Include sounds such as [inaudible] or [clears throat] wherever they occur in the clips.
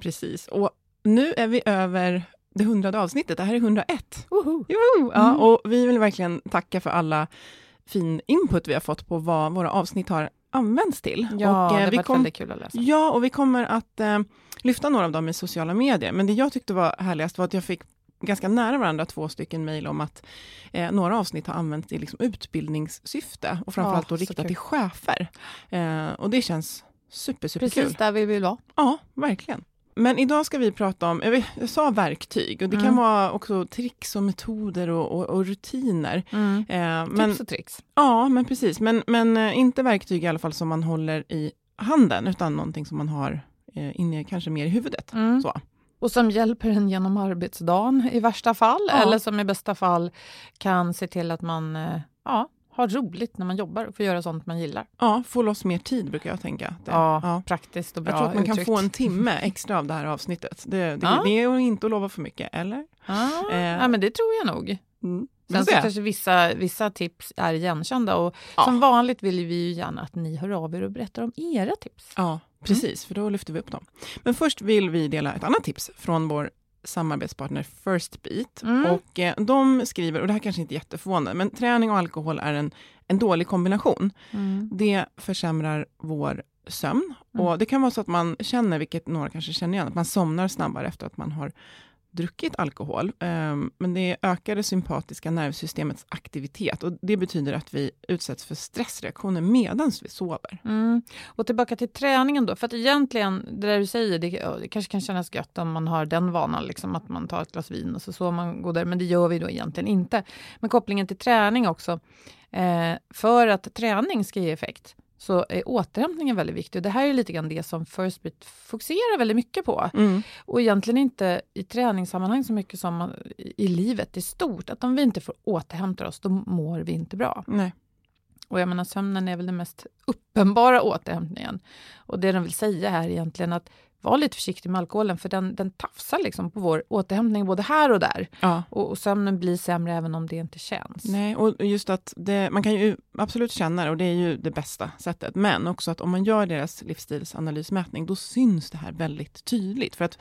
Precis. Och nu är vi över det hundrade avsnittet. Det här är 101. Woho! Joho! Ja, Mm. och vi vill verkligen tacka för alla fin input vi har fått på vad våra avsnitt har använts till. Ja, och, eh, det vi varit kom- väldigt kul att läsa. Ja, och vi kommer att eh, lyfta några av dem i sociala medier. Men det jag tyckte var härligast var att jag fick ganska nära varandra två stycken mejl om att eh, några avsnitt har använts i liksom utbildningssyfte och framförallt Ja, då riktat till chefer. Eh, och det känns super, super kul. Precis där vi vill vara. Ja, verkligen. Men idag ska vi prata om, jag, vet, jag sa verktyg och det kan Mm. vara också tricks och metoder och, och, och rutiner. Mm. Eh, men, Tips och tricks. ja, men precis. Men, men eh, inte verktyg i alla fall som man håller i handen, utan någonting som man har eh, inne kanske mer i huvudet. Mm. Så. Och som hjälper en genom arbetsdagen i värsta fall, Ja. eller som i bästa fall kan se till att man eh, ja, har roligt när man jobbar och får göra sånt man gillar. Ja, få loss mer tid brukar jag tänka. Ja, ja. praktiskt och bra Jag tror att man kan uttryckt. få en timme extra av det här avsnittet. Det, det, Ja. det är inte att lova för mycket, eller? Ja, Eh. ja, men det tror jag nog. Mm. Sen så kanske vissa, vissa tips är igenkända och Ja. som vanligt vill vi ju gärna att ni hör av er och berättar om era tips. Ja, precis, för då lyfter vi upp dem. Men först vill vi dela ett annat tips från vår samarbetspartner Firstbeat. Mm. Och eh, de skriver, och det här kanske inte är jätteförvånande, men träning och alkohol är en, en dålig kombination. Det försämrar vår sömn. Mm. Och det kan vara så att man känner, vilket några kanske känner igen, att man somnar snabbare efter att man har druckit alkohol. Ehm, men det ökar det sympatiska nervsystemets aktivitet och det betyder att vi utsätts för stressreaktioner medan vi sover. Mm. Och tillbaka till träningen då, för att egentligen, det där du säger, det, det kanske kan kännas gött om man har den vanan, liksom, att man tar ett glas vin och så sover man godare, men det gör vi då egentligen inte. Men kopplingen till träning också, eh, för att träning ska ge effekt, så är återhämtningen väldigt viktig. Och det här är lite grann det som First Beat fokuserar väldigt mycket på. Mm. Och egentligen inte i träningssammanhang så mycket som i livet i stort. Att om vi inte får återhämta oss, då mår vi inte bra. Nej. Och jag menar, sömnen är väl den mest uppenbara återhämtningen. Och det de vill säga här egentligen att var lite försiktig med alkoholen för den, den tafsar liksom på vår återhämtning både här och där. Ja. Och, och sömnen blir sämre även om det inte känns. Nej, och just att det, man kan ju absolut känna det och det är ju det bästa sättet. Men också att om man gör deras livsstilsanalysmätning, då syns det här väldigt tydligt. För att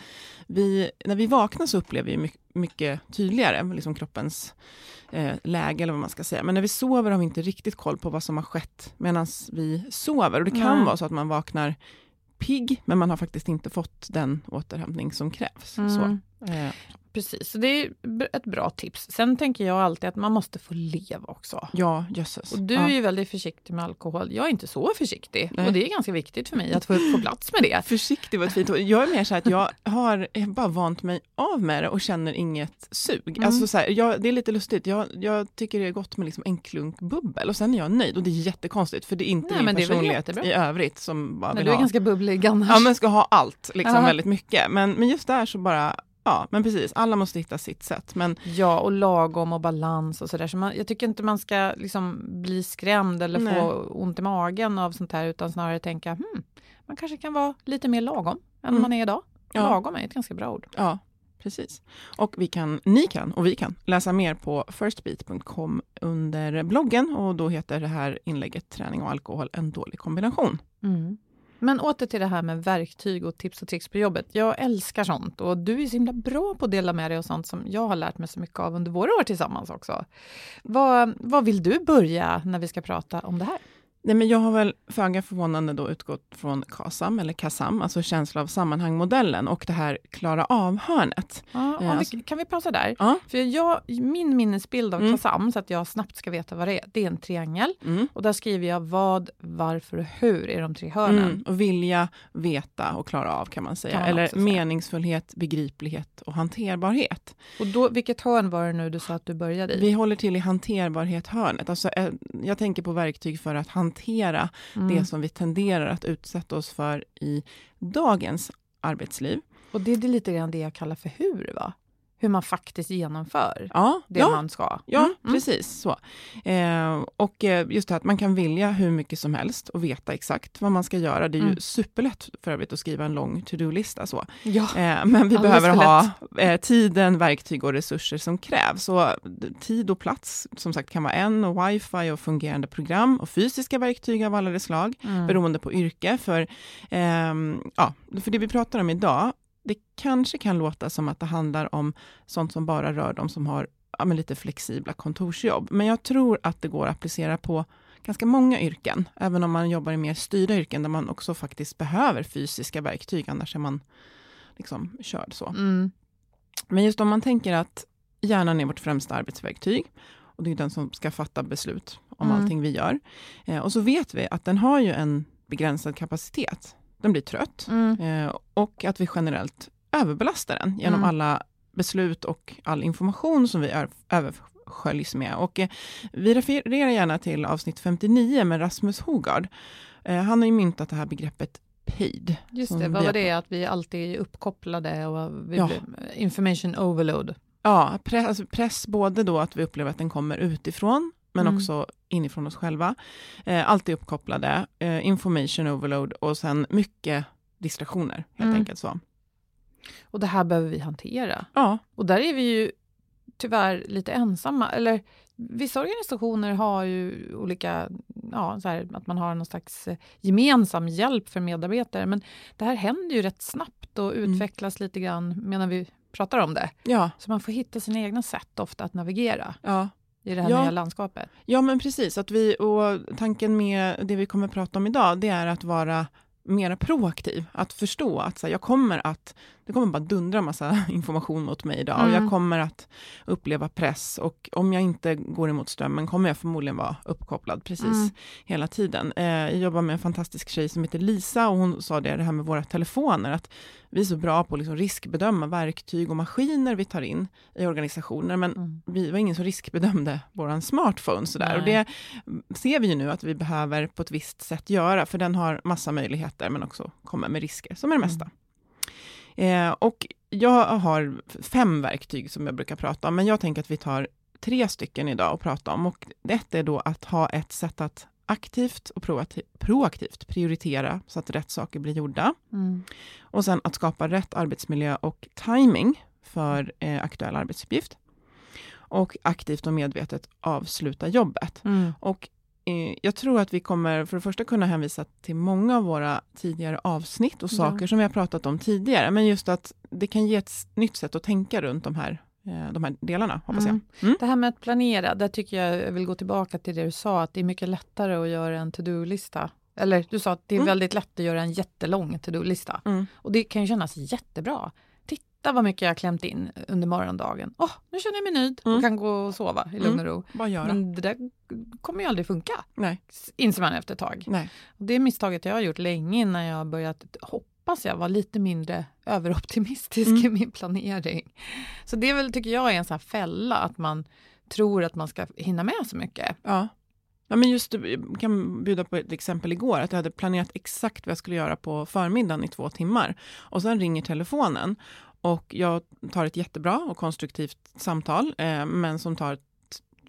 vi, när vi vaknar så upplever vi mycket, mycket tydligare liksom kroppens eh, läge, eller vad man ska säga. Men när vi sover har vi inte riktigt koll på vad som har skett medan vi sover. Och det kan Nej. vara så att man vaknar pigg, men man har faktiskt inte fått den återhämtning som krävs. Mm. Så, eh, Precis, så det är ett bra tips. Sen tänker jag alltid att man måste få leva också. ja, jösses. Och du ja. är ju väldigt försiktig med alkohol. Jag är inte så försiktig. Nej. Och det är ganska viktigt för mig att få, få plats med det. [laughs] Försiktig var ett fint ord. Jag är mer så här att jag har jag bara vant mig av med det och känner inget sug. Mm. Alltså så här, jag, det är lite lustigt, jag, jag tycker det är gott med liksom en klunk bubbel och sen är jag nöjd. Och det är jättekonstigt för det är inte Nej, min personlighet i övrigt som bara Men vill du är ha. ganska bubblig annars. Ja men ska ha allt, liksom Ja. väldigt mycket. Men, men just där så bara, ja men precis, alla måste hitta sitt sätt. Men Ja, och lagom och balans och sådär. Så man, jag tycker inte man ska liksom bli skrämd eller Nej. få ont i magen av sånt här, utan snarare tänka, hmm, man kanske kan vara lite mer lagom än Mm. man är idag. Ja. Lagom är ett ganska bra ord. Ja, precis. Och vi kan, ni kan och vi kan läsa mer på firstbeat.com under bloggen och då heter det här inlägget Träning och alkohol en dålig kombination. Mm. Men åter till det här med verktyg och tips och tricks på jobbet. Jag älskar sånt och du är så himla bra på att dela med dig av sånt som jag har lärt mig så mycket av under våra år tillsammans också. Vad, vad vill du börja när vi ska prata om det här? Nej, men jag har väl föga förvånande då utgått från KASAM, eller KASAM, alltså känsla av sammanhang-modellen och det här klara av-hörnet. Ja, vi, alltså- kan vi pausa där? Ja. För jag, min minnesbild av Mm. KASAM, så att jag snabbt ska veta vad det är, det är en triangel. Mm. Och där skriver jag vad, varför och hur är de tre hörnen. Mm. Och vilja, veta och klara av kan man säga. Kan man eller säga. meningsfullhet, begriplighet och hanterbarhet. Och då, vilket hörn var det nu du sa att du började i? Vi håller till i hanterbarhet-hörnet. Alltså, eh, jag tänker på verktyg för att hantera Mm. det som vi tenderar att utsätta oss för i dagens arbetsliv. Och det är lite grann det jag kallar för hur, va? Hur man faktiskt genomför Ja, det ja. man ska. Ja, Mm, mm. precis så. Eh, och eh, just det här att man kan vilja hur mycket som helst och veta exakt vad man ska göra. Det är ju Mm. superlätt för övrigt att skriva en lång to-do-lista. Så. Ja. Eh, men vi behöver ha eh, tiden, verktyg och resurser som krävs. Så tid och plats, som sagt, kan vara en, och wifi och fungerande program och fysiska verktyg av alla slag, Mm. beroende på yrke. För, ehm, ja, för det vi pratar om idag, det kanske kan låta som att det handlar om sånt som bara rör de som har ja, lite flexibla kontorsjobb. Men jag tror att det går att applicera på ganska många yrken, även om man jobbar i mer styrda yrken, där man också faktiskt behöver fysiska verktyg, annars är man liksom körd så. Mm. Men just om man tänker att hjärnan är vårt främsta arbetsverktyg, och det är den som ska fatta beslut om Mm. allting vi gör. Eh, och så vet vi att den har ju en begränsad kapacitet. Den blir trött Mm. eh, och att vi generellt överbelastar den genom Mm. alla beslut och all information som vi är, översköljs med. Och, eh, vi refererar gärna till avsnitt 59 med Rasmus Hogard. Eh, han har ju myntat det här begreppet PAID. Just det, vad var det? Att vi alltid är uppkopplade och vi Ja. information overload. Ja, press, alltså press både då att vi upplever att den kommer utifrån, men Mm. också inifrån oss själva. Eh, alltid uppkopplade, eh, information overload och sen mycket distraktioner, helt Mm. enkelt så. Och det här behöver vi hantera. Ja, Och där är vi ju tyvärr lite ensamma. Eller vissa organisationer har ju olika, ja, så här, att man har någon slags eh, gemensam hjälp för medarbetare. Men det här händer ju rätt snabbt och Mm. utvecklas lite grann medan vi pratar om det. ja, Så man får hitta sina egna sätt ofta att navigera ja. I det här Ja. nya landskapet. Ja, men precis. Att vi, och tanken med det vi kommer att prata om idag, det är att vara mera proaktiv. Att förstå att så här, jag kommer att, det kommer bara dundra massa [laughs] information mot mig idag. Och Mm. jag kommer att uppleva press och om jag inte går emot strömmen kommer jag förmodligen vara uppkopplad precis Mm. hela tiden. Eh, jag jobbar med en fantastisk tjej som heter Lisa och hon sa det, det här med våra telefoner, att vi är så bra på att liksom riskbedöma verktyg och maskiner vi tar in i organisationer, men Mm. vi var ingen som riskbedömde vår smartphone sådär. Nej. Och det ser vi ju nu att vi behöver på ett visst sätt göra, för den har massa möjligheter, men också kommer med risker, som är det mesta. Eh, och jag har fem verktyg som jag brukar prata om, men jag tänker att vi tar tre stycken idag och prata om. Och ett är då att ha ett sätt att aktivt och proaktivt prioritera så att rätt saker blir gjorda. Mm. Och sen att skapa rätt arbetsmiljö och timing för eh, aktuell arbetsuppgift. Och aktivt och medvetet avsluta jobbet. Mm. Och eh, jag tror att vi kommer för det första kunna hänvisa till många av våra tidigare avsnitt och saker ja. som vi har pratat om tidigare. Men just att det kan ge ett nytt sätt att tänka runt de här de här delarna, hoppas jag. Mm. mm. Det här med att planera, där tycker jag, jag vill gå tillbaka till det du sa, att det är mycket lättare att göra en to-do-lista. Eller du sa att det är mm. väldigt lätt att göra en jättelång to-do-lista. Mm. Och det kan ju kännas jättebra. Titta vad mycket jag har klämt in under morgondagen. Åh, oh, nu känner jag mig nöjd och mm. kan gå och sova i lugn och ro. Men det där kommer ju aldrig funka, Nej. inser man efter ett tag. Nej. Och det misstaget jag har gjort länge innan jag har börjat hoppa hoppas jag var lite mindre överoptimistisk mm. i min planering. Så det är väl, tycker jag, är en sån fälla att man tror att man ska hinna med så mycket. Ja. Ja, men just, jag kan bjuda på ett exempel igår, att jag hade planerat exakt vad jag skulle göra på förmiddagen i två timmar. Och sen ringer telefonen och jag tar ett jättebra och konstruktivt samtal, eh, men som tar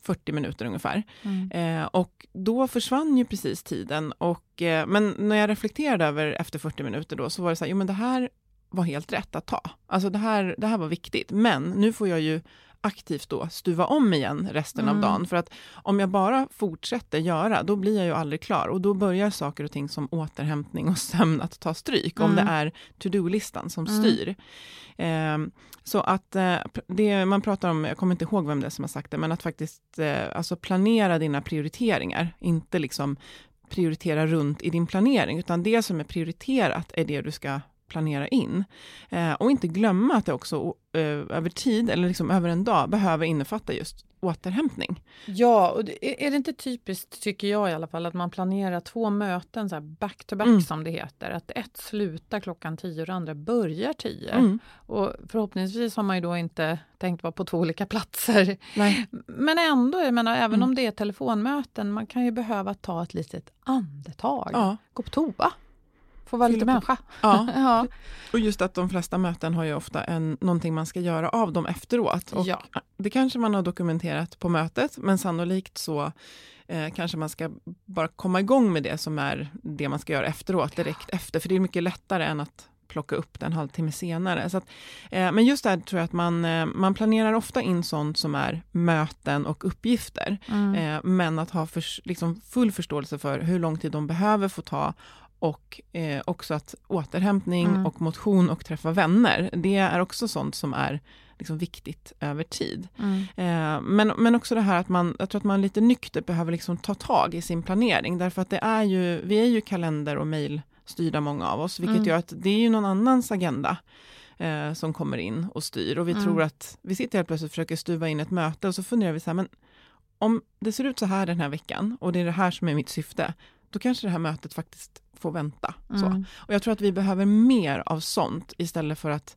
40 minuter ungefär. Mm. Eh, och då försvann ju precis tiden. Och, eh, men när jag reflekterade över efter 40 minuter då, så var det så här, jo men det här var helt rätt att ta. Alltså det här, det här var viktigt. Men nu får jag ju aktivt då stuva om igen resten mm. av dagen. För att om jag bara fortsätter göra, då blir jag ju aldrig klar. Och då börjar saker och ting som återhämtning och [laughs] sömn att ta stryk. Mm. Om det mm. är to-do-listan som mm. styr. Eh, så att eh, det man pratar om, jag kommer inte ihåg vem det är som har sagt det, men att faktiskt eh, alltså planera dina prioriteringar. Inte liksom prioritera runt i din planering, utan det som är prioriterat är det du ska planera in. Eh, och inte glömma att det också eh, över tid, eller liksom över en dag, behöver innefatta just återhämtning. Ja, och är det inte typiskt, tycker jag i alla fall, att man planerar två möten så back to back mm. som det heter. Att ett slutar klockan tio och det andra börjar tio. Mm. Och förhoppningsvis har man ju då inte tänkt vara på två olika platser. Nej. Men ändå, jag menar, även mm. om det är telefonmöten, man kan ju behöva ta ett litet andetag. Ja. Gå på toa. Få vara lite människa. [laughs] Ja. ja. Och just att de flesta möten har ju ofta en, någonting man ska göra av dem efteråt. Och ja. Det kanske man har dokumenterat på mötet, men sannolikt så eh, kanske man ska bara komma igång med det som är det man ska göra efteråt, direkt efter. För det är mycket lättare än att plocka upp det en halvtimme senare. Så att, eh, men just där tror jag att man, eh, man planerar ofta in sånt som är möten och uppgifter. Mm. Eh, men att ha för, liksom full förståelse för hur lång tid de behöver få ta och eh, också att återhämtning mm. och motion och träffa vänner, det är också sånt som är liksom viktigt över tid. Mm. Eh, men, men också det här att man, jag tror att man lite nyktert behöver liksom ta tag i sin planering, därför att det är ju, vi är ju kalender och mejlstyrda många av oss, vilket mm. gör att det är ju någon annans agenda eh, som kommer in och styr. Och vi mm. tror att, vi sitter helt plötsligt och försöker stuva in ett möte och så funderar vi så här, men om det ser ut så här den här veckan och det är det här som är mitt syfte, då kanske det här mötet faktiskt får vänta. Mm. Så. Och jag tror att vi behöver mer av sånt istället för att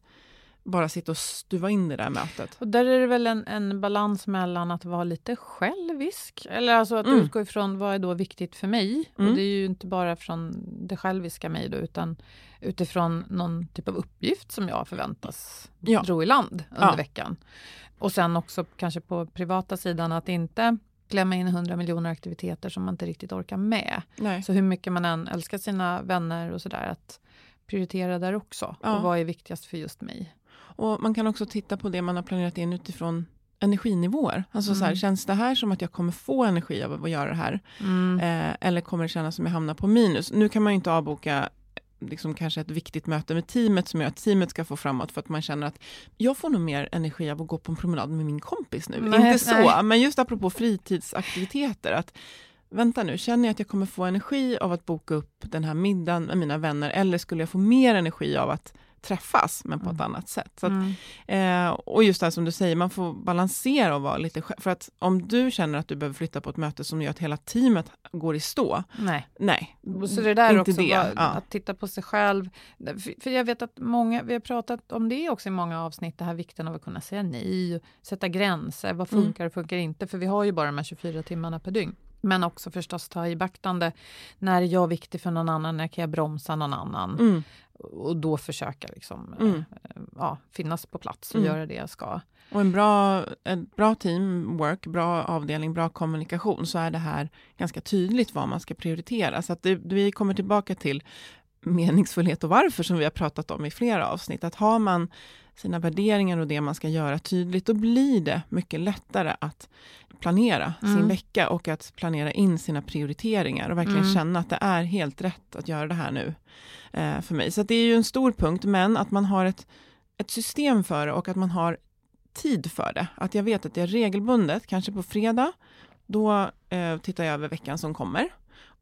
bara sitta och stuva in i det där mötet. Och där är det väl en, en balans mellan att vara lite självisk, eller alltså att mm. utgå ifrån vad är då viktigt för mig? Mm. Och det är ju inte bara från det själviska mig då, utan utifrån någon typ av uppgift som jag förväntas ja. ro i land under ja. veckan. Och sen också kanske på privata sidan att inte klämma in 100 miljoner aktiviteter som man inte riktigt orkar med. Nej. Så hur mycket man än älskar sina vänner och sådär, att prioritera där också. Ja. Och vad är viktigast för just mig? Och Man kan också titta på det man har planerat in utifrån energinivåer. Alltså mm. så här, mm. känns det här som att jag kommer få energi av att göra det här? Mm. Eh, eller kommer det kännas som att jag hamnar på minus? Nu kan man ju inte avboka liksom kanske ett viktigt möte med teamet som gör att teamet ska få framåt för att man känner att jag får nog mer energi av att gå på en promenad med min kompis nu. Nej, Inte så, nej. men just apropå fritidsaktiviteter. att Vänta nu, känner jag att jag kommer få energi av att boka upp den här middagen med mina vänner eller skulle jag få mer energi av att träffas, men på mm. ett annat sätt. Så att, mm. eh, och just det här som du säger, man får balansera och vara lite För att om du känner att du behöver flytta på ett möte som gör att hela teamet går i stå. Nej. Nej, så det där också, det. Var, ja. att titta på sig själv. För jag vet att många, vi har pratat om det också i många avsnitt, det här vikten av att kunna säga nej, sätta gränser, vad mm. funkar och funkar inte, för vi har ju bara de här 24 timmarna per dygn. Men också förstås ta i beaktande, när är jag viktig för någon annan, när kan jag bromsa någon annan? Mm. Och då försöka liksom, Mm. eh, ja, finnas på plats och Mm. göra det jag ska. Och en bra, ett bra teamwork, bra avdelning, bra kommunikation, så är det här ganska tydligt vad man ska prioritera. Så att det, vi kommer tillbaka till meningsfullhet och varför, som vi har pratat om i flera avsnitt. Att har man sina värderingar och det man ska göra tydligt, då blir det mycket lättare att planera sin Mm. vecka och att planera in sina prioriteringar och verkligen Mm. känna att det är helt rätt att göra det här nu eh, för mig. Så det är ju en stor punkt, men att man har ett, ett system för det och att man har tid för det. Att jag vet att jag regelbundet, kanske på fredag, då eh, tittar jag över veckan som kommer.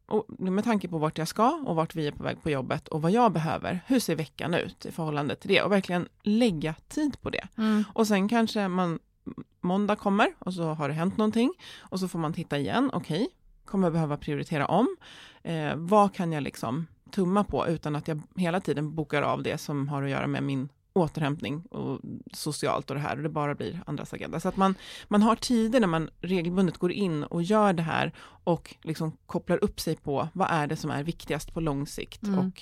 Och med tanke på vart jag ska och vart vi är på väg på jobbet och vad jag behöver. Hur ser veckan ut i förhållande till det? Och verkligen lägga tid på det. Och sen kanske man måndag kommer och så har det hänt någonting och så får man titta igen. Okej, kommer jag behöva prioritera om? Eh, vad kan jag liksom tumma på utan att jag hela tiden bokar av det som har att göra med min återhämtning och socialt och det här och det bara blir andras agenda. Så att man, man har tider när man regelbundet går in och gör det här och liksom kopplar upp sig på vad är det som är viktigast på lång sikt Mm. och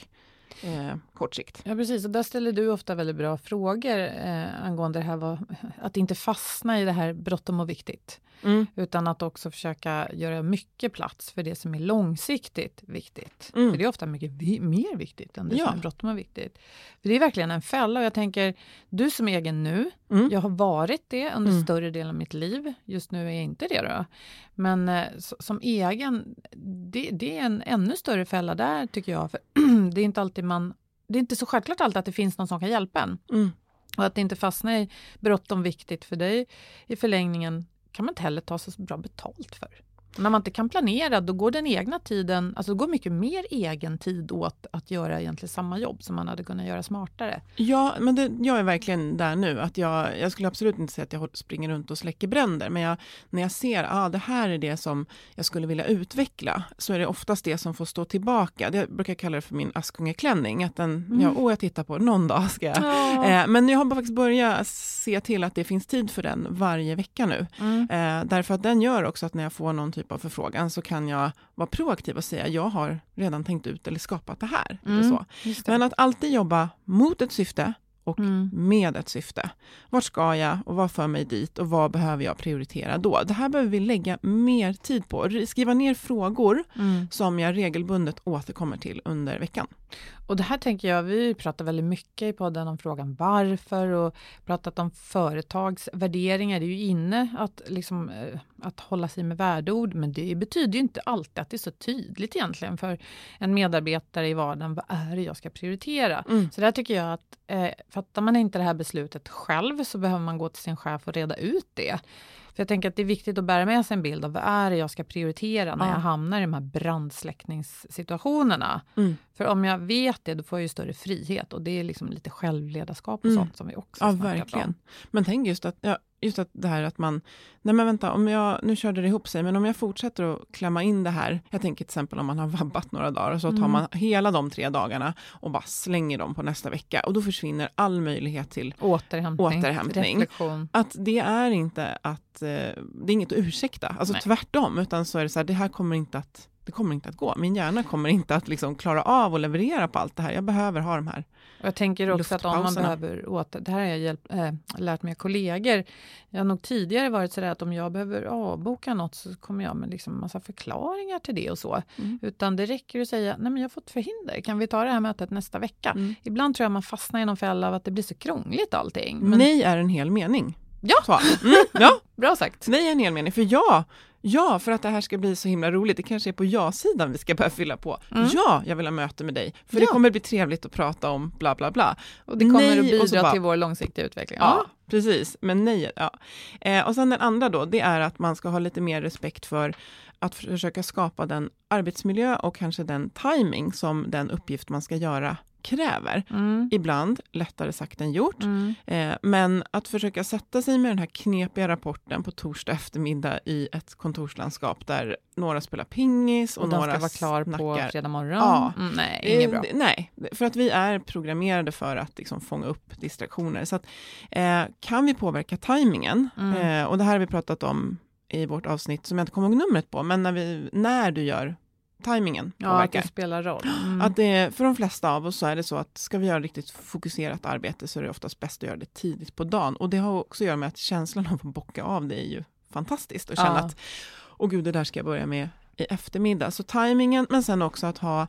eh, kort sikt. Ja, precis. Och där ställer du ofta väldigt bra frågor eh, angående det här vad, [laughs] att inte fastna i det här bråttom och viktigt. Mm. Utan att också försöka göra mycket plats för det som är långsiktigt viktigt. Mm. För det är ofta mycket vi- mer viktigt än det Ja. som är bråttom och viktigt. För det är verkligen en fälla och jag tänker, du som är egen nu, Mm. jag har varit det under Mm. större delen av mitt liv. Just nu är jag inte det då. Men eh, som egen, det, det är en ännu större fälla där tycker jag. För [clears throat] det är inte alltid man det är inte så självklart alltid att det finns någon som kan hjälpa en. Mm. Och att inte fastna i bråttom viktigt för dig i förlängningen kan man inte heller ta så bra betalt för. När man inte kan planera då går den egna tiden, alltså går mycket mer egen tid åt att göra egentligen samma jobb som man hade kunnat göra smartare. Ja, men det, jag är verkligen där nu. Att jag, jag skulle absolut inte säga att jag springer runt och släcker bränder, men jag, när jag ser att ah, det här är det som jag skulle vilja utveckla, så är det oftast det som får stå tillbaka. Det jag brukar kalla det för min Askungeklänning, att den, ja, åh, jag tittar på någon dag ska jag. Eh, men jag har faktiskt börjat se till att det finns tid för den varje vecka nu. Mm. Eh, därför att den gör också att när jag får någon typ av förfrågan så kan jag vara proaktiv och säga jag har redan tänkt ut eller skapat det här. Eller Mm. så. Just det. Men att alltid jobba mot ett syfte och Mm. med ett syfte. Vart ska jag och vad för mig dit och vad behöver jag prioritera då? Det här behöver vi lägga mer tid på. Skriva ner frågor Mm. som jag regelbundet återkommer till under veckan. Och det här tänker jag, vi pratar väldigt mycket i podden om frågan varför och pratat om företags värderingar. Det är ju inne att, liksom, eh, att hålla sig med värdeord, men det betyder ju inte alltid att det är så tydligt egentligen för en medarbetare i vardagen. Vad är det jag ska prioritera? Mm. Så där tycker jag att eh, fattar man inte det här beslutet själv så behöver man gå till sin chef och reda ut det. För jag tänker att det är viktigt att bära med sig en bild av vad är det jag ska prioritera när Ja. jag hamnar i de här brandsläckningssituationerna. Mm. För om jag vet det, då får jag ju större frihet och det är liksom lite självledarskap och Mm. sånt som vi också Ja, verkligen. om. Men tänk just att, ja, just att det här att man, nej men vänta, om jag, nu körde det ihop sig, men om jag fortsätter att klämma in det här, jag tänker till exempel om man har vabbat några dagar, och så tar Mm. man hela de tre dagarna och bara slänger dem på nästa vecka, och då försvinner all möjlighet till Återhämtning, Återhämtning. reflektion. att det är inte att, eh, det är inget att ursäkta, alltså Nej. tvärtom, utan så är det så här, det här kommer inte att det kommer inte att gå. Min hjärna kommer inte att liksom klara av och leverera på allt det här. Jag behöver ha de här. Och Jag tänker också att om man behöver åter, det här har jag hjälpt, äh, lärt mig av kollegor. Jag har nog tidigare varit sådär att om jag behöver avboka något så kommer jag med liksom massa förklaringar till det och så. Mm. Utan det räcker att säga, nej men jag har fått förhinder, kan vi ta det här mötet nästa vecka? Mm. Ibland tror jag man fastnar i någon fälla av att det blir så krångligt allting. Men, Nej är en hel mening. Ja. Mm, [laughs] ja, Bra sagt. nej en hel mening. För ja, ja, för att det här ska bli så himla roligt. Det kanske är på ja-sidan vi ska börja fylla på. Mm. Ja, jag vill ha möte med dig. För det Ja. kommer bli trevligt att prata om bla bla bla. Och det kommer Nej, att bidra bara- till vår långsiktiga utveckling. Ja, precis. Men nej, ja. Eh, och sen den andra då, det är att man ska ha lite mer respekt för att försöka skapa den arbetsmiljö och kanske den timing som den uppgift man ska göra kräver. Mm. Ibland lättare sagt än gjort. Mm. Eh, men att försöka sätta sig med den här knepiga rapporten på torsdag eftermiddag i ett kontorslandskap där några spelar pingis och, Och den några ska vara klar på snackar. fredag morgon. Ja. Mm, nej, inget Eh, bra. d- Nej, för att vi är programmerade för att liksom fånga upp distraktioner. Så att, eh, kan vi påverka tajmingen, Mm. eh, och det här har vi pratat om i vårt avsnitt, som jag inte kommer ihåg numret på, men när, vi, när du gör tajmingen Ja, påverkar. att det spelar roll. Mm. Att det, för de flesta av oss så är det så att ska vi göra riktigt fokuserat arbete så är det oftast bäst att göra det tidigt på dagen. Och det har också att göra med att känslan av att bocka av det är ju fantastiskt och känna Ja. att åh gud, det där ska jag börja med i eftermiddag. Så tajmingen, men sen också att ha,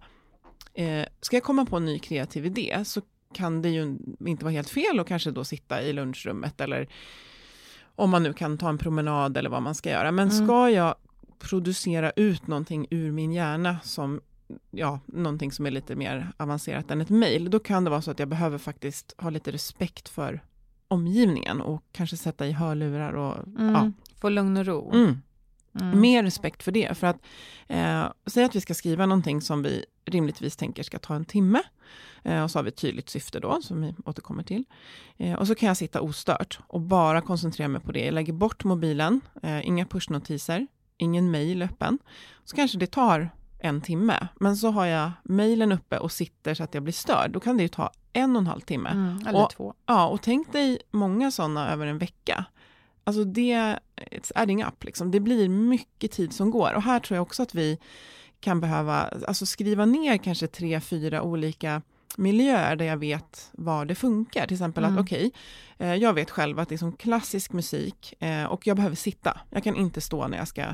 eh, ska jag komma på en ny kreativ idé så kan det ju inte vara helt fel att kanske då sitta i lunchrummet eller om man nu kan ta en promenad eller vad man ska göra. Men Mm. ska jag producera ut någonting ur min hjärna som ja, någonting som är lite mer avancerat än ett mejl, då kan det vara så att jag behöver faktiskt ha lite respekt för omgivningen och kanske sätta i hörlurar och Mm. ja. Få lugn och ro. Mm. Mm. Mer respekt för det. För att eh, säg att vi ska skriva någonting som vi rimligtvis tänker ska ta en timme. Eh, och så har vi ett tydligt syfte då, som vi återkommer till. Eh, och så kan jag sitta ostört och bara koncentrera mig på det. Jag lägger bort mobilen, eh, inga pushnotiser, ingen mejl öppen. Så kanske det tar en timme, men så har jag mejlen uppe och sitter så att jag blir störd. Då kan det ju ta en och en halv timme. Mm. Eller Och- två. Ja, och tänk dig många sådana över en vecka. Alltså det, it's adding up liksom. Det blir mycket tid som går. Och här tror jag också att vi kan behöva alltså skriva ner kanske tre, fyra olika miljöer där jag vet var det funkar. Till exempel Mm. att okej, eh, jag vet själv att det är som klassisk musik eh, och jag behöver sitta. Jag kan inte stå när jag ska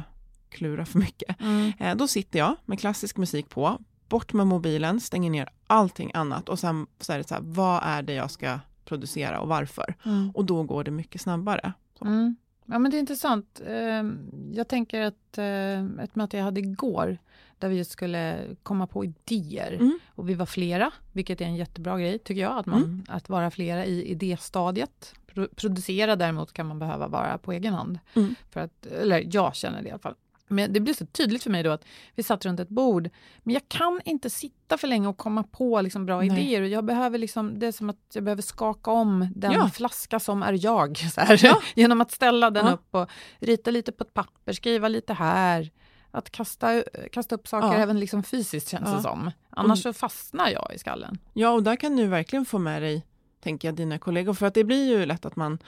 klura för mycket. Mm. Eh, då sitter jag med klassisk musik på, bort med mobilen, stänger ner allting annat och sen så är det så här, vad är det jag ska producera och varför? Mm. Och då går det mycket snabbare. Mm. Ja, men det är intressant. Ehm, Jag tänker att eh, ett möte jag hade igår där vi skulle komma på idéer Mm. och vi var flera, vilket är en jättebra grej tycker jag, att, man, Mm. att vara flera i idéstadiet. Pro- producera däremot kan man behöva vara på egen hand. Mm. För att, eller jag känner det i alla fall. Men det blir så tydligt för mig då att vi satt runt ett bord, men jag kan inte sitta för länge och komma på liksom bra Nej. idéer. Jag behöver liksom, det är som att jag behöver skaka om den Ja. flaska som är jag. [laughs] Här, Ja. [laughs] Genom att ställa den Ja. upp och rita lite på ett papper, skriva lite här. Att kasta, kasta upp saker även liksom fysiskt känns det som. Annars så fastnar jag i skallen. Ja, och där kan du verkligen få med dig, tänker jag, dina kollegor. För att det blir ju lätt att man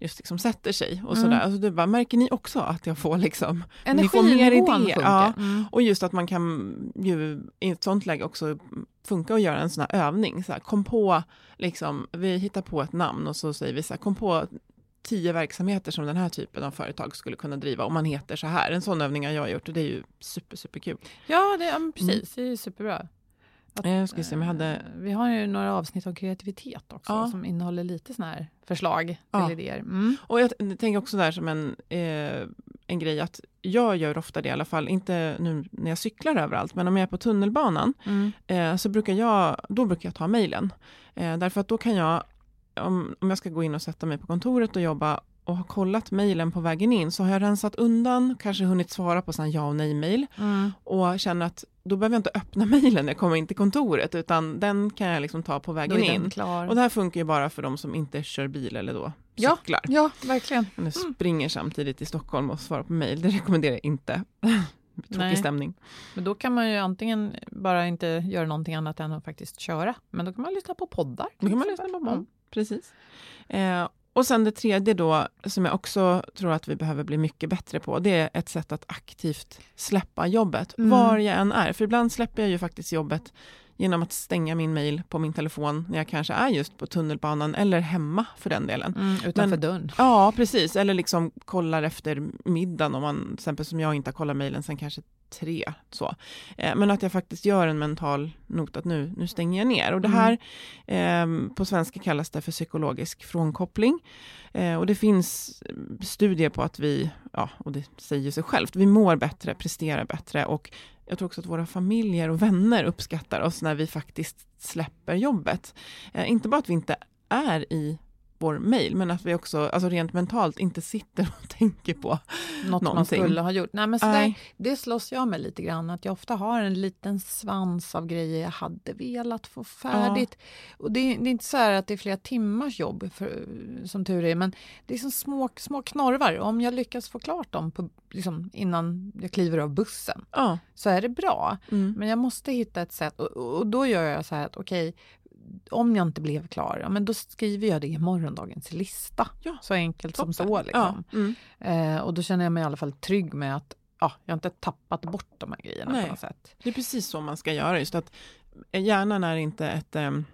just liksom sätter sig och Mm. sådär. Alltså du bara, märker ni också att jag får liksom Ni får mer idéer, ja. Mm. Och just att man kan ju i ett sånt läge också funka att göra en sån här övning. Så här, kom på, liksom, vi hittar på ett namn och så säger vi så här, kom på tio verksamheter som den här typen av företag skulle kunna driva om man heter så här. En sån övning har jag gjort och det är ju super, super kul. Ja, det, ja precis. Det är superbra. Att, Jag ska se jag hade... eh, Vi har ju några avsnitt om kreativitet också Ja. som innehåller lite såna här förslag till Ja. idéer. Mm. Och jag tänker också där som en, eh, en grej att jag gör ofta det i alla fall, inte nu när jag cyklar överallt, men om jag är på tunnelbanan Mm. eh, så brukar jag, då brukar jag ta mejlen. Eh, därför att då kan jag, om, om jag ska gå in och sätta mig på kontoret och jobba och har kollat mejlen på vägen in så har jag rensat undan, kanske hunnit svara på sådana ja och nej-mejl Mm. och känner att då behöver jag inte öppna [laughs] mejlen när jag kommer in till kontoret utan den kan jag liksom ta på vägen in. klar. Och det här funkar ju bara för de som inte kör bil eller då Ja. cyklar. Ja, verkligen. Eller springer samtidigt i Stockholm och svarar på mejl. Det rekommenderar jag inte. [laughs] Tråkig Nej. stämning. Men då kan man ju antingen bara inte göra någonting annat än att faktiskt köra. Men då kan man lyssna på poddar. Då kan man lyssna på podd. Mm. Precis. Eh, och sen det tredje då, som jag också tror att vi behöver bli mycket bättre på, det är ett sätt att aktivt släppa jobbet, Mm. var jag än är. För ibland släpper jag ju faktiskt jobbet genom att stänga min mejl på min telefon när jag kanske är just på tunnelbanan eller hemma för den delen. Mm, utanför Men- dörren. Ja, precis. Eller liksom kollar efter middagen om man, till exempel som jag inte har kollat mejlen sen kanske tre. Så. Eh, men att jag faktiskt gör en mental not att nu, nu stänger jag ner. Och det här, eh, på svenska kallas det för psykologisk frånkoppling. Eh, och det finns eh, studier på att vi, ja, och det säger sig självt, vi mår bättre, presterar bättre och jag tror också att våra familjer och vänner uppskattar oss när vi faktiskt släpper jobbet. Eh, inte bara att vi inte är i vår mail, men att vi också, alltså rent mentalt, inte sitter och [laughs] tänker på Något man någonting. skulle ha gjort. Nej, men så där, Nej. det slåss jag med lite grann. Att jag ofta har en liten svans av grejer jag hade velat få färdigt. Och det, är- det är inte så här att det är flera timmars jobb, för, som tur är. Men det är som små, små knorvar. Om jag lyckas få klart dem på, liksom, innan jag kliver av bussen Ja. så är det bra. Mm. Men jag måste hitta ett sätt och, och då gör jag så här att okej, om jag inte blev klar, ja, men då skriver jag det i morgondagens lista. Ja, så enkelt toppen. som så. Liksom. Ja, mm. Eh, och då känner jag mig i alla fall trygg med att ja, jag har inte tappat bort de här grejerna Nej. på något sätt. Det är precis så man ska göra. Just att hjärnan är inte ett um,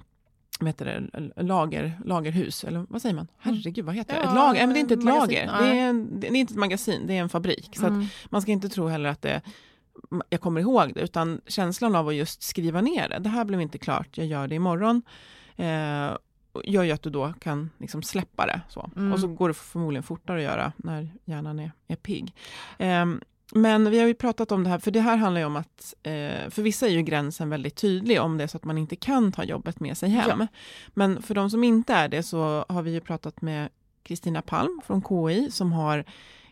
vad heter det, lager, lagerhus, eller vad säger man? Herregud, vad heter det? Ja, Ett lager? Nej, men det är inte ett magasin, lager. Det är, en, det är inte ett magasin, det är en fabrik. Så Mm. man ska inte tro heller att det jag kommer ihåg det, utan känslan av att just skriva ner det. Det här blev inte klart, jag gör det imorgon. Eh, gör ju att du då kan liksom släppa det. Så. Mm. Och så går det förmodligen fortare att göra när hjärnan är, är pigg. Ehm, men vi har ju pratat om det här, för det här handlar ju om att eh, för vissa är ju gränsen väldigt tydlig om det är så att man inte kan ta jobbet med sig hem. Ja. Men för de som inte är det så har vi ju pratat med Kristina Palm från KI som har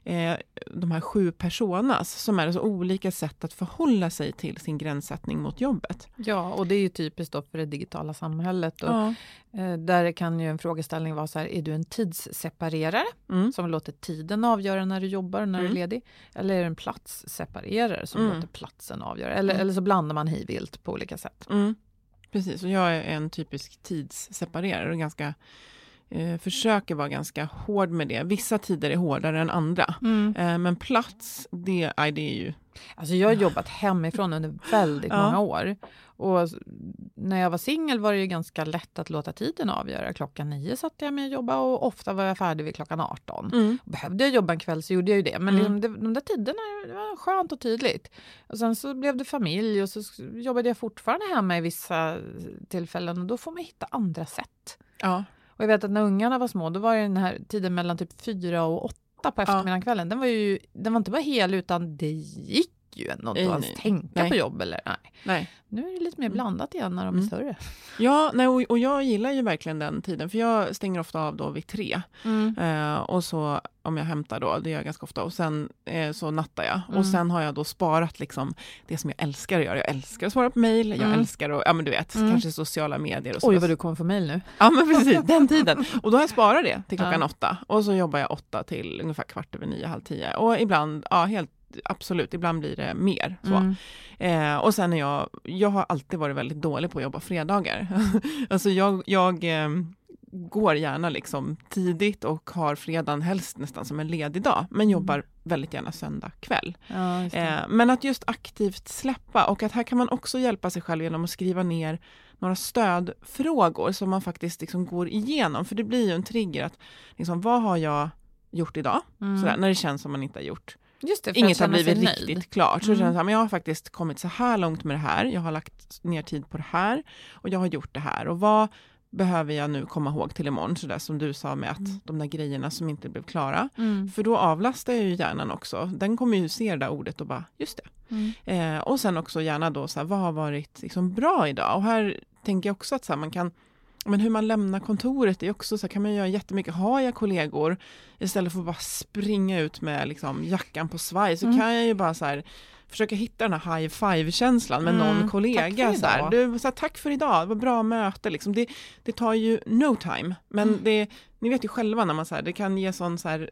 eh, de här sju personas som är så olika sätt att förhålla sig till sin gränssättning mot jobbet. Ja, och det är ju typiskt då för det digitala samhället. Och, Ja. eh, där kan ju en frågeställning vara så här, är du en tidsseparerare Mm. som låter tiden avgöra när du jobbar och när du är Mm. ledig? Eller är du en platsseparerare som Mm. låter platsen avgöra? Eller, Mm. eller så blandar man hej vilt på olika sätt. Mm. Precis, och jag är en typisk tidsseparerare och ganska eh, försöker vara ganska hård med det. Vissa tider är hårdare än andra. Eh, men plats, det, aj, det är ju... Alltså jag har jobbat hemifrån under [laughs] väldigt Ja. många år. Och när jag var singel var det ju ganska lätt att låta tiden avgöra. Klockan nio satt jag med att jobba och ofta var jag färdig vid klockan 18. Mm. Behövde jag jobba en kväll så gjorde jag ju det. Men Mm. det, de där tiderna det var skönt och tydligt. Och sen så blev det familj och så jobbade jag fortfarande hemma i vissa tillfällen och då får man hitta andra sätt. Ja. Och jag vet att när ungarna var små då var det den här tiden mellan typ fyra och åtta på eftermiddagen kvällen. Den var ju den var inte bara hel utan det gick ju ändå inte att nej. tänka Nej. på jobb. Eller, nej. Nej. Nu är det lite mer blandat igen när de är Mm. större. Ja, nej, och, och jag gillar ju verkligen den tiden, för jag stänger ofta av då vid tre. Eh, och så om jag hämtar då, det gör jag ganska ofta, och sen eh, så nattar jag. Mm. Och sen har jag då sparat liksom det som jag älskar att göra. Jag älskar att svara på mejl, jag Mm. älskar att, ja men du vet, Mm. kanske sociala medier och så. Oj vad du kommer få mejl nu. Ja men precis, [laughs] den tiden. Och då har jag sparat det till klockan Ja. åtta. Och så jobbar jag åtta till ungefär kvart över nio, halv tio. Och ibland, ja helt absolut, ibland blir det mer. Så. Mm. Eh, och sen är jag, jag har alltid varit väldigt dålig på att jobba fredagar. [laughs] alltså jag, jag eh, går gärna liksom tidigt och har fredagen helst nästan som en ledig dag, men jobbar väldigt gärna söndag kväll. Ja. Eh, men att just aktivt släppa och att här kan man också hjälpa sig själv genom att skriva ner några stödfrågor som man faktiskt liksom går igenom. För det blir ju en trigger att liksom, vad har jag gjort idag? Mm. Sådär, när det känns som man inte har gjort Just det, Inget att har blivit nöjd. riktigt klart. Så Mm. känns men jag har faktiskt kommit så här långt med det här. Jag har lagt ner tid på det här och jag har gjort det här. Och vad behöver jag nu komma ihåg till imorgon? Så där som du sa med att Mm. de där grejerna som inte blev klara. Mm. För då avlastar jag ju hjärnan också. Den kommer ju se det där ordet och bara, just det. Mm. Eh, och sen också gärna då så här, vad har varit liksom bra idag? Och här tänker jag också att så här, man kan men hur man lämnar kontoret är också så här, kan man göra jättemycket. Har jag kollegor istället för att bara springa ut med liksom jackan på svaj så Mm. kan jag ju bara så här försöka hitta den här high five-känslan med Mm, någon kollega. Så här, du, så här, tack för idag, det var bra möte. Liksom. Det, det tar ju no time, men Mm. det, ni vet ju själva när man så här, det kan ge sån så här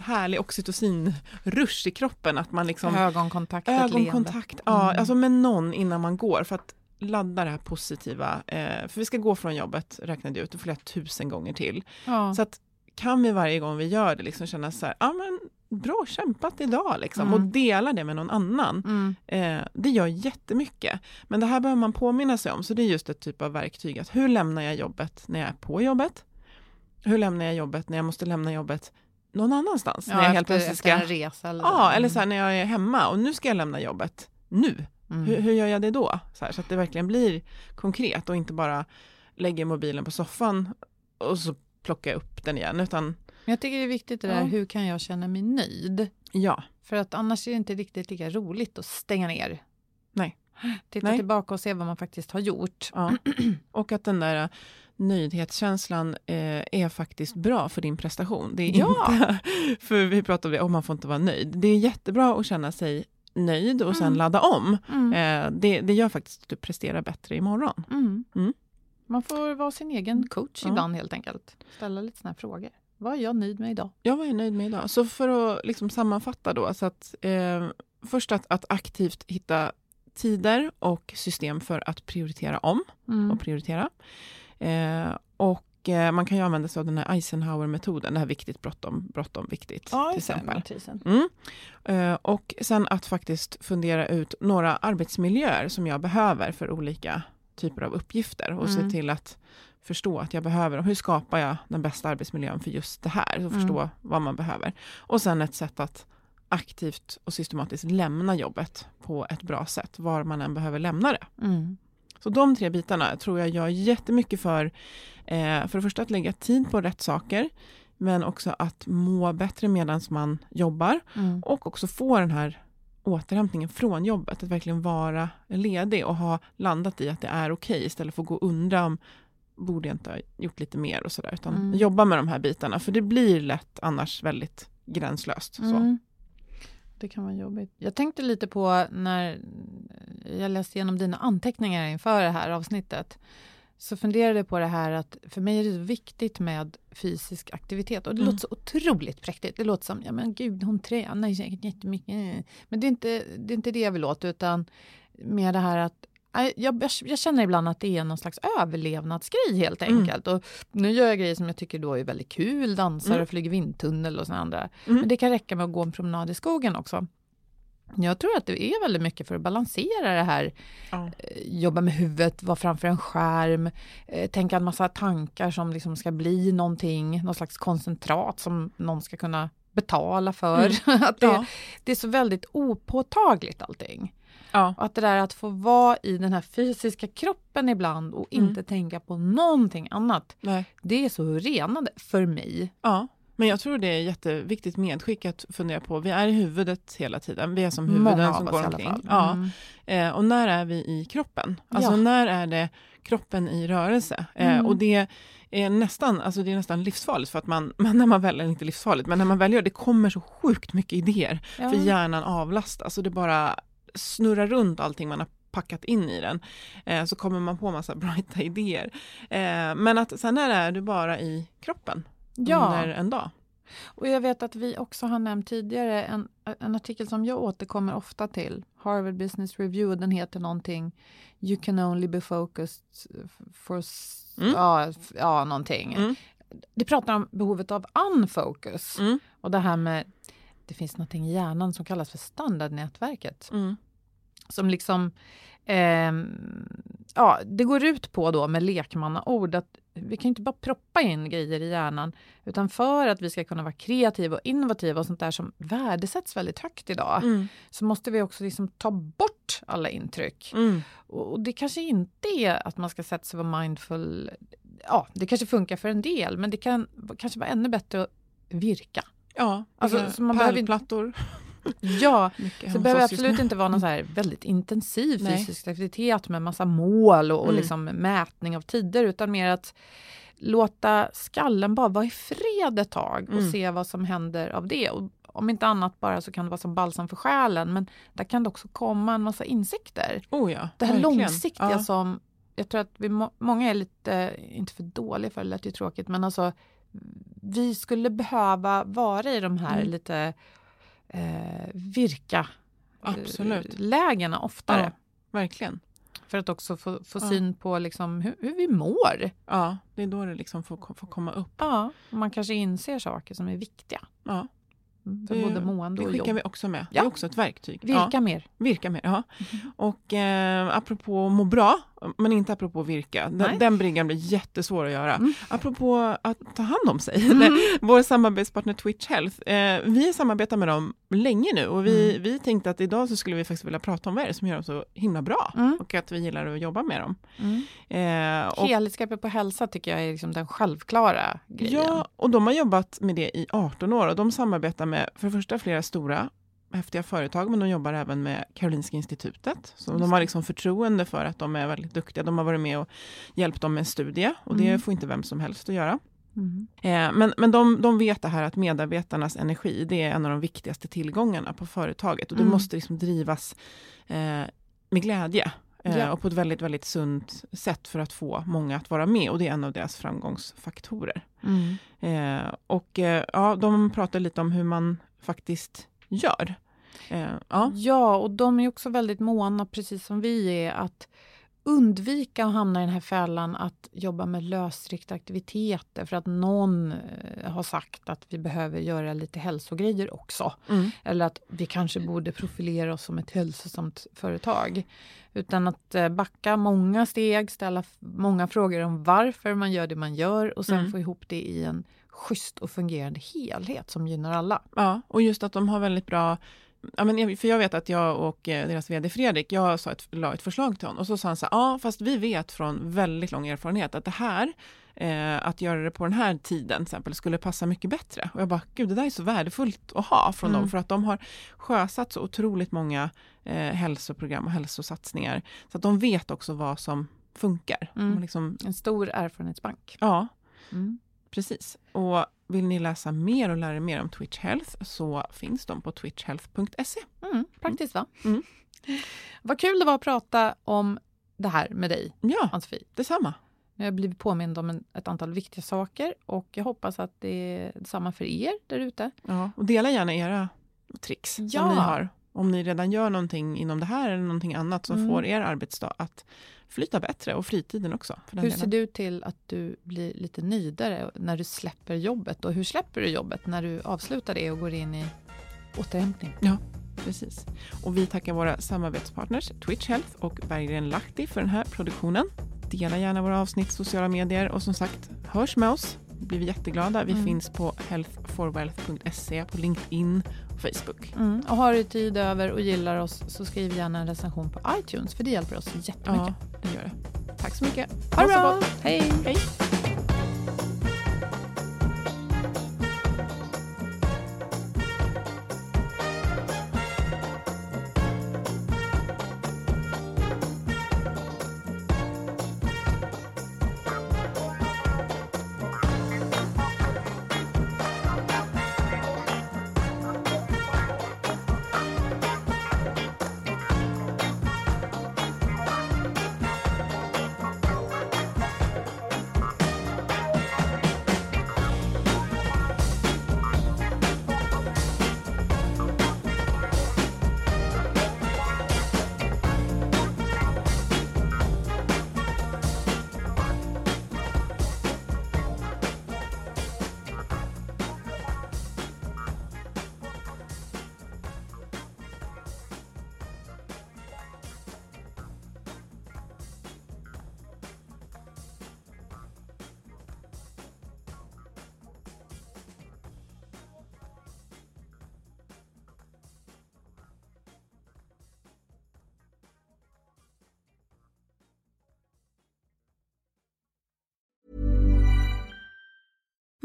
härlig oxytocin-rush i kroppen att man liksom Ögonkontakt. Ögonkontakt, ja, Mm. alltså med någon innan man går för att ladda det här positiva. Eh, för vi ska gå från jobbet, räknade jag ut, det flera tusen gånger till. Ja. Så att kan vi varje gång vi gör det liksom känna så här, ja men bra kämpat idag liksom Mm. och dela det med någon annan. Mm. Eh, det gör jättemycket. Men det här behöver man påminna sig om, så det är just ett typ av verktyg. Att hur lämnar jag jobbet när jag är på jobbet? Hur lämnar jag jobbet när jag måste lämna jobbet någon annanstans? när jag helt efter, plötsligt efter ska... en resa. Eller Ja, eller så här när jag är hemma och nu ska jag lämna jobbet nu. Mm. Hur, hur gör jag det då? Så, här, så att det verkligen blir konkret och inte bara lägger mobilen på soffan och så plockar jag upp den igen. Utan jag tycker det är viktigt det där, Ja. hur kan jag känna mig nöjd? ja, För att annars är det inte riktigt lika roligt att stänga ner. Nej. Titta Nej. tillbaka och se vad man faktiskt har gjort. ja. och att den där nöjdhetskänslan eh, är faktiskt bra för din prestation. Det är Ja. inte, [laughs] för vi pratade om det, om man får inte vara nöjd. Det är jättebra att känna sig nöjd och sen Mm. ladda om. Mm. Eh, det, det gör faktiskt att du presterar bättre imorgon. Mm. Mm. Man får vara sin egen coach Ja. ibland helt enkelt. Ställa lite såna här frågor. Vad är jag nöjd med idag? Jag var ju nöjd med idag. Så för att liksom sammanfatta då, så att, eh, först att, att aktivt hitta tider och system för att prioritera om Mm. och prioritera. Eh, och man kan ju använda sig av den här Eisenhower-metoden, det här viktigt, bråttom, bråttom, viktigt. Ja, till exempel. Mm. Eh, och sen att faktiskt fundera ut några arbetsmiljöer som jag behöver för olika typer av uppgifter och Mm. se till att förstå att jag behöver dem. Hur skapar jag den bästa arbetsmiljön för just det här? Och förstå Mm. vad man behöver. Och sen ett sätt att aktivt och systematiskt lämna jobbet på ett bra sätt, var man än behöver lämna det. Mm. Så de tre bitarna tror jag gör jättemycket för, eh, för det första att lägga tid på rätt saker, men också att må bättre medan man jobbar Mm. och också få den här återhämtningen från jobbet, att verkligen vara ledig och ha landat i att det är okej istället för att gå och undra om borde jag inte ha gjort lite mer och sådär, utan Mm. jobba med de här bitarna, för det blir lätt annars väldigt gränslöst. Så. Det kan vara jobbigt. Jag tänkte lite på när jag läste igenom dina anteckningar inför det här avsnittet. Så funderade jag på det här att för mig är det så viktigt med fysisk aktivitet. Och det Mm. låter så otroligt präktigt. Det låter som, ja men gud hon tränar säkert jättemycket. Men det är inte det, är inte det jag vill åt utan mer det här att jag, jag, jag känner ibland att det är någon slags överlevnadsgrej helt Mm. enkelt. Och nu gör jag grejer som jag tycker då är väldigt kul, dansar Mm. och flyger vindtunnel och såna andra. Mm. Men det kan räcka med att gå en promenad i skogen också. Jag tror att det är väldigt mycket för att balansera det här. Ja. Eh, Jobba med huvudet, vara framför en skärm, eh, tänka en massa tankar som liksom ska bli någonting, någon slags koncentrat som någon ska kunna betala för. [laughs] att det, Ja. det är så väldigt opåtagligt allting. Ja. Och att det där att få vara i den här fysiska kroppen ibland och Mm. inte tänka på någonting annat. Nej. Det är så renande för mig. Ja, men jag tror det är jätteviktigt medskick att fundera på. Vi är i huvudet hela tiden. Vi är som huvuden Många som går omkring. fall. Ja. Mm. Eh, och när är vi i kroppen? Alltså Ja. när är det kroppen i rörelse? Eh, Mm. och det är nästan, alltså det är nästan livsfarligt för att man, [laughs] man när man väljer, inte livsfarligt, men när man väljer det kommer så sjukt mycket idéer. Ja. För hjärnan avlastas och det bara snurrar runt allting man har packat in i den. Eh, så kommer man på massa [laughs] brighta idéer. Eh, men att sen är du bara i kroppen Ja. under en dag? Och jag vet att vi också har nämnt tidigare en, en artikel som jag återkommer ofta till. Harvard Business Review, den heter någonting You can only be focused for... Mm. Ja, ja, någonting. Mm. Det pratar om behovet av unfocus. Mm. Och det här med, det finns någonting i hjärnan som kallas för standardnätverket. Mm. Som liksom, ehm, ja, det går ut på då med lekmannaord att vi kan inte bara proppa in grejer i hjärnan, utan för att vi ska kunna vara kreativa och innovativa och sånt där som värdesätts väldigt högt idag, Mm. så måste vi också liksom ta bort alla intryck. Mm. Och det kanske inte är att man ska sätta sig och vara mindful. Ja, det kanske funkar för en del, men det kan kanske vara ännu bättre att virka. Ja, Alltså, så man behöver pärlplattor. [laughs] Ja, [laughs] Mycket så det behöver absolut inte vara någon så här väldigt intensiv Nej. fysisk aktivitet med massa mål och, och Mm. liksom mätning av tider, utan mer att låta skallen bara vara i fred ett tag och Mm. se vad som händer av det. Och om inte annat bara så kan det vara som balsam för själen, men där kan det också komma en massa insikter. Oh ja, Det här verkligen. långsiktiga Ja. som jag tror att vi må, många är lite, inte för dåliga för det lät ju tråkigt, men alltså vi skulle behöva vara i de här Mm. lite eh, virka eh, Absolut. lägena oftare. Ja. Verkligen. För att också få, få Ja. syn på liksom hur, hur vi mår. Ja, det är då det liksom får, får komma upp. Ja, och man kanske inser saker som är viktiga. Ja, För det, både mående det och skickar jobb. vi också med. Det Ja. är också ett verktyg. Virka Ja, mer. virka mer, ja. Och eh, apropå må bra, men inte apropå virka. Den, den bryggan blir jättesvår att göra. Mm. Apropå att ta hand om sig. Mm. [laughs] Vår samarbetspartner Twitch Health. Eh, vi samarbetar med dem länge nu och vi, Mm. vi tänkte att idag så skulle vi faktiskt vilja prata om vad är det som gör dem så himla bra. Mm. Och att vi gillar att jobba med dem. Mm. Eh, och Helhetsgreppet på hälsa tycker jag är liksom den självklara grejen. Ja, och de har jobbat med det i 18 år och de samarbetar med för det första flera stora häftiga företag, men de jobbar även med Karolinska institutet. Så Just de har det. liksom förtroende för att de är väldigt duktiga. De har varit med och hjälpt dem med en studie och det Mm. får inte vem som helst att göra. Mm. Eh, men men de, de vet det här att medarbetarnas energi, det är en av de viktigaste tillgångarna på företaget och det Mm. måste liksom drivas eh, med glädje. Eh, Ja. Och på ett väldigt, väldigt sunt sätt för att få många att vara med och det är en av deras framgångsfaktorer. Mm. Eh, och eh, ja, de pratar lite om hur man faktiskt gör. Eh, ja. Ja, och de är också väldigt måna, precis som vi är, att undvika att hamna i den här fällan att jobba med lösriktade aktiviteter för att någon eh, har sagt att vi behöver göra lite hälsogrejer också. Mm. Eller att vi kanske borde profilera oss som ett hälsosamt företag. Utan att eh, backa många steg, ställa många frågor om varför man gör det man gör och sen Mm. få ihop det i en schysst och fungerande helhet som gynnar alla. Ja, och just att de har väldigt bra Ja, men för jag vet att jag och eh, deras vd Fredrik, jag sa ett, la ett förslag till honom och så sa han så här, ja fast vi vet från väldigt lång erfarenhet att det här, eh, att göra det på den här tiden till exempel, skulle passa mycket bättre. Och jag bara, gud det där är så värdefullt att ha från Mm. dem, för att de har sjösatt så otroligt många eh, hälsoprogram och hälsosatsningar, så att de vet också vad som funkar. Mm. Liksom, En stor erfarenhetsbank. ja, Mm. Precis. Och vill ni läsa mer och lära er mer om Twitch Health så finns de på twitchhealth.se. Mm, praktiskt va? Mm. Vad kul det var att prata om det här med dig, Ja, Ann-Sofie. detsamma. Jag har blivit påmind om en, ett antal viktiga saker och jag hoppas att det är detsamma för er där ute. Ja, och dela gärna era tricks Ja. som ni har. Om ni redan gör någonting inom det här eller någonting annat som Mm. får er arbetsdag att flyta bättre och fritiden också. Hur delen. ser du till att du blir lite nöjdare när du släpper jobbet? Och hur släpper du jobbet när du avslutar det och går in i återhämtning? Precis. Och vi tackar våra samarbetspartners Twitch Health och Berggren Lahti för den här produktionen. Dela gärna våra avsnitt sociala medier och som sagt, hörs med oss. Blir vi jätteglada. Vi Mm. finns på healthforwealth.se, på LinkedIn och Facebook. Mm. Och har du tid över och gillar oss så skriv gärna en recension på iTunes för det hjälper oss jättemycket. Ja, det gör det. Tack så mycket. Ha det bra! Hej! Hej!